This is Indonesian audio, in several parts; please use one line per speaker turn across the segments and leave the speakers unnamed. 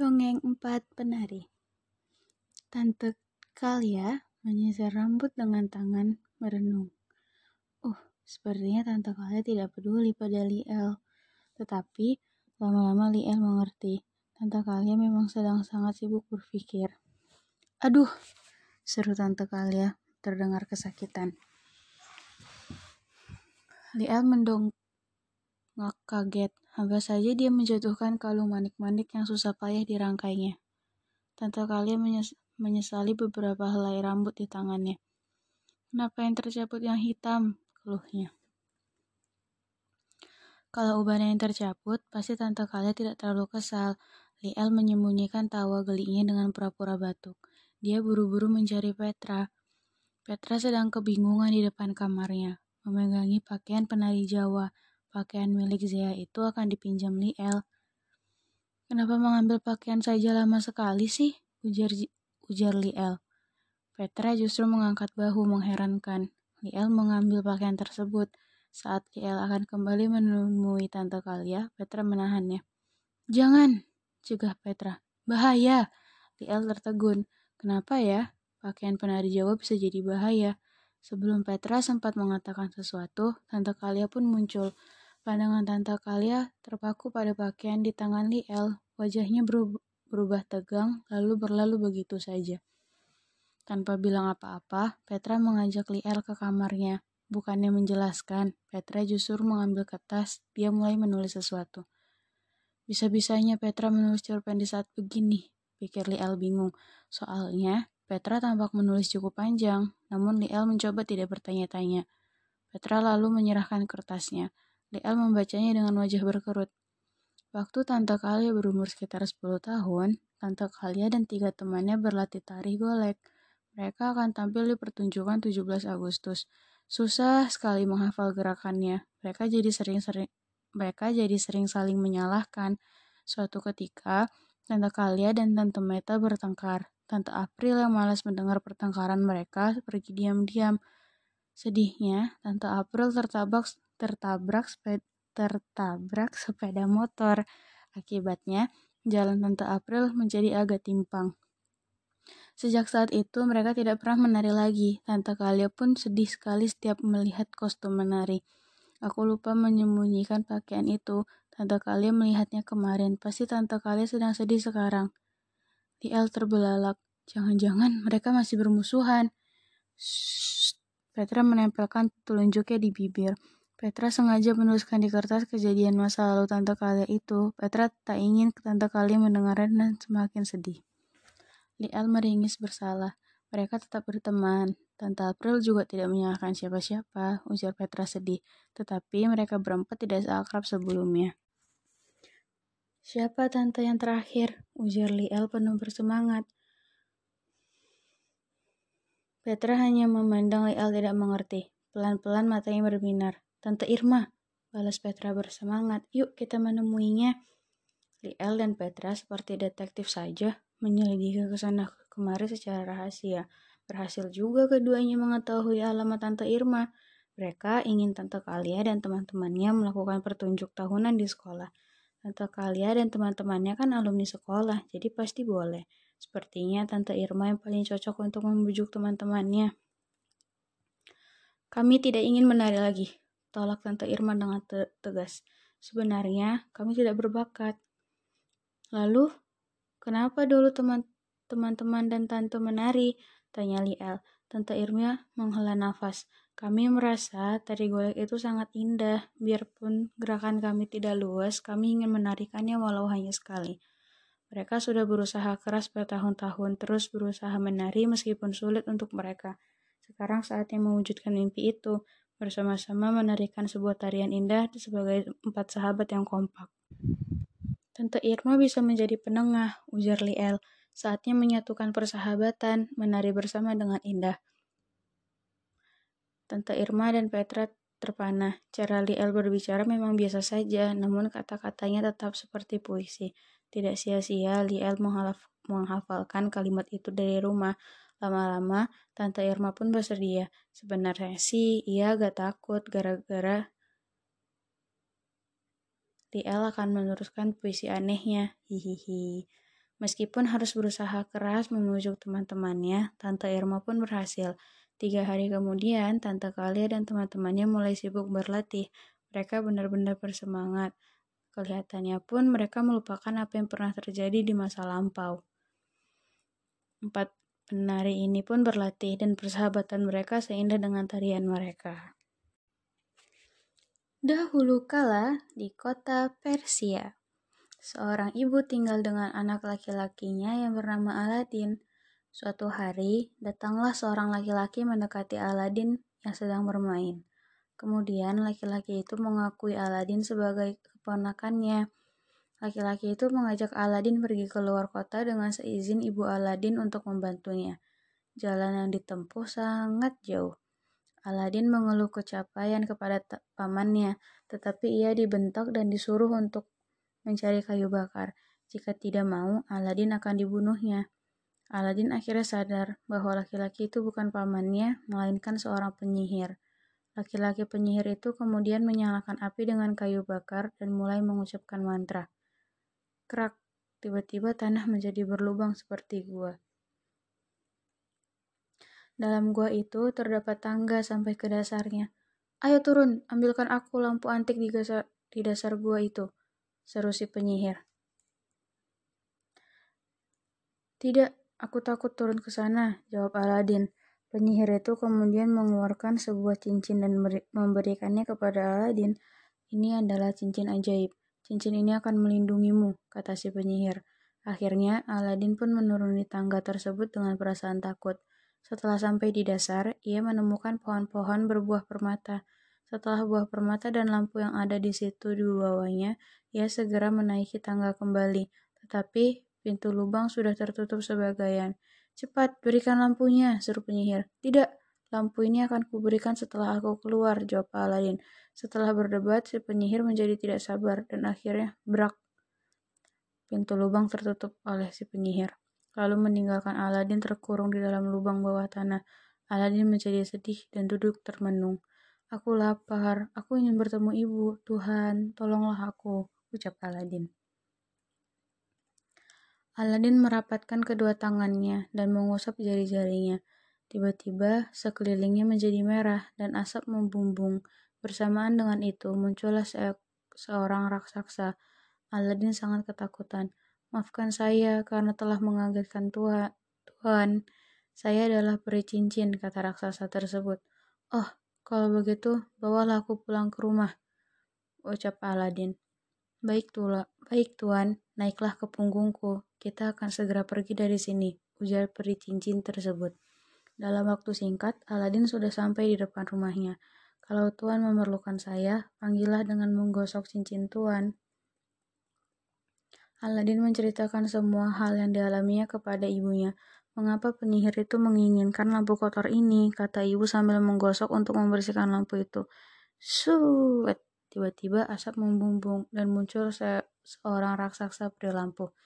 Dongeng empat penari Tante Kalia menyisir rambut dengan tangan merenung. Uh, sepertinya Tante Kalia tidak peduli pada Liel. Tetapi, lama-lama Liel mengerti. Tante Kalia memang sedang sangat sibuk berpikir. Aduh, seru Tante Kalia terdengar kesakitan. Liel mendongak kaget. Hamba saja dia menjatuhkan kalung manik-manik yang susah payah dirangkainya. Tante Kalia menyes menyesali beberapa helai rambut di tangannya. Kenapa yang tercabut yang hitam? Keluhnya. Kalau ubahan yang tercabut, pasti Tante Kalia tidak terlalu kesal. Liel menyembunyikan tawa gelinya dengan pura-pura batuk. Dia buru-buru mencari Petra. Petra sedang kebingungan di depan kamarnya, memegangi pakaian penari Jawa pakaian milik Zia itu akan dipinjam Liel. Kenapa mengambil pakaian saja lama sekali sih? Ujar, ujar Liel. Petra justru mengangkat bahu mengherankan. Liel mengambil pakaian tersebut. Saat Liel akan kembali menemui Tante Kalia, Petra menahannya. Jangan, cegah Petra. Bahaya. Liel tertegun. Kenapa ya? Pakaian penari Jawa bisa jadi bahaya. Sebelum Petra sempat mengatakan sesuatu, Tante Kalia pun muncul. Pandangan Tante Kalia terpaku pada pakaian di tangan Liel. Wajahnya berubah tegang, lalu berlalu begitu saja. Tanpa bilang apa-apa, Petra mengajak Liel ke kamarnya. Bukannya menjelaskan, Petra justru mengambil kertas, dia mulai menulis sesuatu. Bisa-bisanya Petra menulis cerpen di saat begini, pikir Liel bingung. Soalnya, Petra tampak menulis cukup panjang, namun Liel mencoba tidak bertanya-tanya. Petra lalu menyerahkan kertasnya. Liel membacanya dengan wajah berkerut. Waktu Tante Kalia berumur sekitar 10 tahun, Tante Kalia dan tiga temannya berlatih tari golek. Mereka akan tampil di pertunjukan 17 Agustus. Susah sekali menghafal gerakannya. Mereka jadi sering-sering mereka jadi sering saling menyalahkan. Suatu ketika, Tante Kalia dan Tante Meta bertengkar. Tante April yang malas mendengar pertengkaran mereka pergi diam-diam. Sedihnya, Tante April tertabak tertabrak sepeda, tertabrak sepeda motor. Akibatnya, jalan Tante April menjadi agak timpang. Sejak saat itu, mereka tidak pernah menari lagi. Tante Kalia pun sedih sekali setiap melihat kostum menari. Aku lupa menyembunyikan pakaian itu. Tante Kalia melihatnya kemarin. Pasti Tante Kalia sedang sedih sekarang. Liel terbelalak. Jangan-jangan mereka masih bermusuhan. Shh. Petra menempelkan telunjuknya di bibir. Petra sengaja menuliskan di kertas kejadian masa lalu Tante Kalia itu. Petra tak ingin Tante Kalia mendengarnya dan semakin sedih. Lial meringis bersalah. Mereka tetap berteman. Tante April juga tidak menyalahkan siapa-siapa, ujar Petra sedih. Tetapi mereka berempat tidak seakrab sebelumnya. Siapa tante yang terakhir? Ujar Liel penuh bersemangat. Petra hanya memandang Liel tidak mengerti. Pelan-pelan matanya berbinar. Tante Irma, balas Petra bersemangat. Yuk kita menemuinya. Liel dan Petra seperti detektif saja menyelidiki ke sana kemari secara rahasia. Berhasil juga keduanya mengetahui alamat Tante Irma. Mereka ingin Tante Kalia dan teman-temannya melakukan pertunjuk tahunan di sekolah. Tante Kalia dan teman-temannya kan alumni sekolah, jadi pasti boleh. Sepertinya Tante Irma yang paling cocok untuk membujuk teman-temannya. Kami tidak ingin menari lagi, Tolak Tante Irma dengan te tegas. Sebenarnya kami tidak berbakat. Lalu, kenapa dulu teman-teman dan tante menari? Tanya Liel. Tante Irma menghela nafas. Kami merasa tari golek itu sangat indah. Biarpun gerakan kami tidak luas, kami ingin menarikannya walau hanya sekali. Mereka sudah berusaha keras bertahun-tahun, terus berusaha menari meskipun sulit untuk mereka. Sekarang saatnya mewujudkan mimpi itu bersama-sama menarikan sebuah tarian indah sebagai empat sahabat yang kompak. Tante Irma bisa menjadi penengah, ujar Liel. Saatnya menyatukan persahabatan, menari bersama dengan indah. Tante Irma dan Petra terpana. Cara Liel berbicara memang biasa saja, namun kata-katanya tetap seperti puisi. Tidak sia-sia Liel menghafalkan kalimat itu dari rumah, Lama-lama, Tante Irma pun bersedia. Sebenarnya sih, ia agak takut gara-gara Liel akan meneruskan puisi anehnya. Hihihi. Meskipun harus berusaha keras memujuk teman-temannya, Tante Irma pun berhasil. Tiga hari kemudian, Tante Kalia dan teman-temannya mulai sibuk berlatih. Mereka benar-benar bersemangat. Kelihatannya pun mereka melupakan apa yang pernah terjadi di masa lampau. Empat penari ini pun berlatih dan persahabatan mereka seindah dengan tarian mereka. Dahulu kala di kota Persia. Seorang ibu tinggal dengan anak laki-lakinya yang bernama Aladin. Suatu hari, datanglah seorang laki-laki mendekati Aladin yang sedang bermain. Kemudian, laki-laki itu mengakui Aladin sebagai keponakannya. Laki-laki itu mengajak Aladin pergi ke luar kota dengan seizin ibu Aladin untuk membantunya. Jalan yang ditempuh sangat jauh. Aladin mengeluh kecapaian kepada pamannya, tetapi ia dibentak dan disuruh untuk mencari kayu bakar. Jika tidak mau, Aladin akan dibunuhnya. Aladin akhirnya sadar bahwa laki-laki itu bukan pamannya, melainkan seorang penyihir. Laki-laki penyihir itu kemudian menyalakan api dengan kayu bakar dan mulai mengucapkan mantra. Krak, tiba-tiba tanah menjadi berlubang seperti gua. Dalam gua itu terdapat tangga sampai ke dasarnya. Ayo turun, ambilkan aku lampu antik di di dasar gua itu seru si penyihir. Tidak, aku takut turun ke sana, jawab Aladin. Penyihir itu kemudian mengeluarkan sebuah cincin dan memberikannya kepada Aladin. Ini adalah cincin ajaib. Cincin ini akan melindungimu, kata si penyihir. Akhirnya, Aladin pun menuruni tangga tersebut dengan perasaan takut. Setelah sampai di dasar, ia menemukan pohon-pohon berbuah permata. Setelah buah permata dan lampu yang ada di situ di bawahnya, ia segera menaiki tangga kembali, tetapi pintu lubang sudah tertutup sebagian. Cepat, berikan lampunya, seru penyihir. Tidak, lampu ini akan kuberikan setelah aku keluar, jawab Aladin. Setelah berdebat, si penyihir menjadi tidak sabar dan akhirnya brak. Pintu lubang tertutup oleh si penyihir. Lalu meninggalkan Aladin terkurung di dalam lubang bawah tanah. Aladin menjadi sedih dan duduk termenung. Aku lapar, aku ingin bertemu ibu. Tuhan, tolonglah aku ucap Aladin. Aladin merapatkan kedua tangannya dan mengusap jari-jarinya. Tiba-tiba sekelilingnya menjadi merah dan asap membumbung. Bersamaan dengan itu muncullah se seorang raksasa. Aladin sangat ketakutan. Maafkan saya karena telah mengagetkan Tuhan. Tuhan, saya adalah peri cincin, kata raksasa tersebut. Oh, kalau begitu, bawalah aku pulang ke rumah, ucap Aladin. Baik tulah, baik tuan, naiklah ke punggungku. Kita akan segera pergi dari sini, ujar peri cincin tersebut. Dalam waktu singkat, Aladin sudah sampai di depan rumahnya. Kalau tuan memerlukan saya, panggillah dengan menggosok cincin tuan. Aladin menceritakan semua hal yang dialaminya kepada ibunya. Mengapa penyihir itu menginginkan lampu kotor ini? Kata ibu sambil menggosok untuk membersihkan lampu itu. Suet! Tiba-tiba asap membumbung dan muncul se seorang raksasa peri lampu.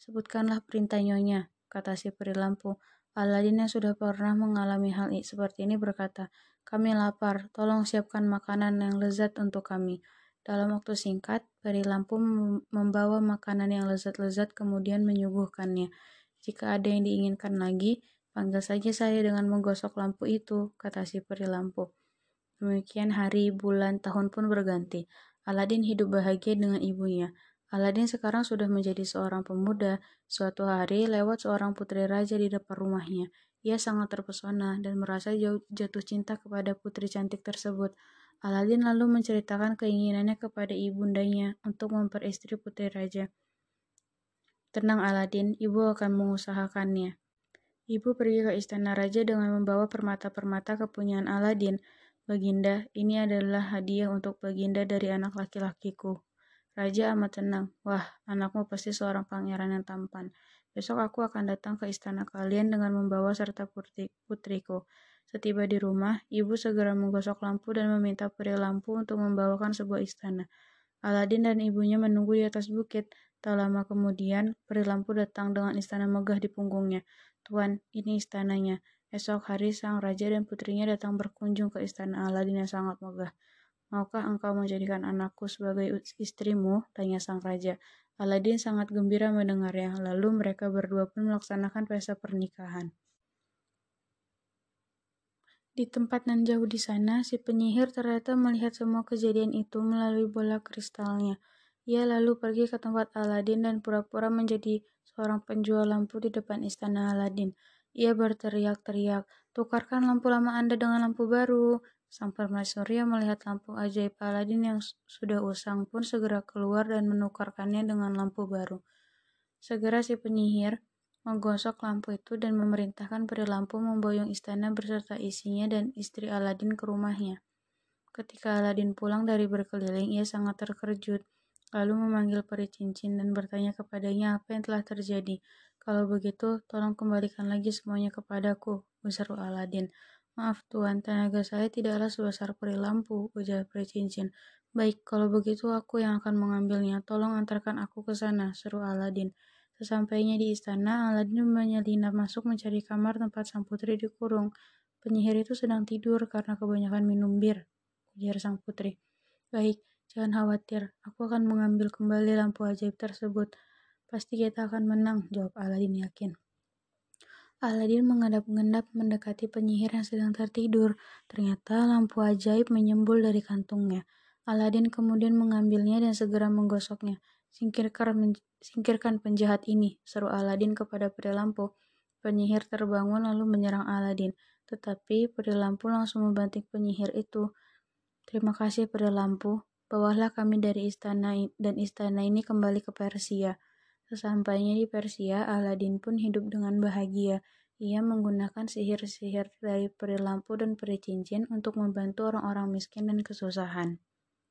Sebutkanlah perintah nyonya, kata si peri lampu. Aladin yang sudah pernah mengalami hal seperti ini berkata, kami lapar, tolong siapkan makanan yang lezat untuk kami. Dalam waktu singkat, peri lampu membawa makanan yang lezat-lezat kemudian menyuguhkannya. Jika ada yang diinginkan lagi, panggil saja saya dengan menggosok lampu itu, kata si peri lampu. Demikian hari, bulan, tahun pun berganti. Aladin hidup bahagia dengan ibunya. Aladin sekarang sudah menjadi seorang pemuda. Suatu hari lewat seorang putri raja di depan rumahnya. Ia sangat terpesona dan merasa jatuh cinta kepada putri cantik tersebut. Aladin lalu menceritakan keinginannya kepada ibundanya untuk memperistri putri raja. Tenang Aladin, ibu akan mengusahakannya. Ibu pergi ke istana raja dengan membawa permata-permata kepunyaan Aladin. Baginda, ini adalah hadiah untuk Baginda dari anak laki-lakiku. Raja amat tenang. Wah, anakmu pasti seorang pangeran yang tampan. Besok aku akan datang ke istana kalian dengan membawa serta putri putriku. Setiba di rumah, ibu segera menggosok lampu dan meminta peri lampu untuk membawakan sebuah istana. Aladin dan ibunya menunggu di atas bukit. Tak lama kemudian, peri lampu datang dengan istana megah di punggungnya. Tuan, ini istananya. Esok hari sang raja dan putrinya datang berkunjung ke istana Aladin yang sangat megah. Maukah engkau menjadikan anakku sebagai istrimu? Tanya sang raja. Aladin sangat gembira mendengarnya, lalu mereka berdua pun melaksanakan pesta pernikahan. Di tempat nan jauh di sana, si penyihir ternyata melihat semua kejadian itu melalui bola kristalnya. Ia lalu pergi ke tempat Aladin dan pura-pura menjadi seorang penjual lampu di depan istana Aladin. Ia berteriak-teriak, tukarkan lampu lama Anda dengan lampu baru. Sang permaisuri melihat lampu ajaib Aladin yang sudah usang pun segera keluar dan menukarkannya dengan lampu baru. Segera si penyihir menggosok lampu itu dan memerintahkan peri lampu memboyong istana beserta isinya dan istri Aladin ke rumahnya. Ketika Aladin pulang dari berkeliling, ia sangat terkejut, lalu memanggil peri cincin dan bertanya kepadanya apa yang telah terjadi. Kalau begitu, tolong kembalikan lagi semuanya kepadaku, ujar Aladin. Maaf tuan, tenaga saya tidaklah sebesar peri lampu, ujar peri cincin. Baik, kalau begitu aku yang akan mengambilnya. Tolong antarkan aku ke sana, seru Aladin. Sesampainya di istana, Aladin menyelinap masuk mencari kamar tempat sang putri dikurung. Penyihir itu sedang tidur karena kebanyakan minum bir, ujar sang putri. Baik, jangan khawatir, aku akan mengambil kembali lampu ajaib tersebut. Pasti kita akan menang, jawab Aladin yakin. Aladin mengendap-endap mendekati penyihir yang sedang tertidur. Ternyata lampu ajaib menyembul dari kantungnya. Aladin kemudian mengambilnya dan segera menggosoknya. Singkirkan, singkirkan penjahat ini, seru Aladin kepada peri lampu. Penyihir terbangun lalu menyerang Aladin, tetapi peri lampu langsung membanting penyihir itu. Terima kasih peri lampu, bawalah kami dari istana dan istana ini kembali ke Persia. Sesampainya di Persia, Aladin pun hidup dengan bahagia. Ia menggunakan sihir-sihir dari peri lampu dan peri cincin untuk membantu orang-orang miskin dan kesusahan.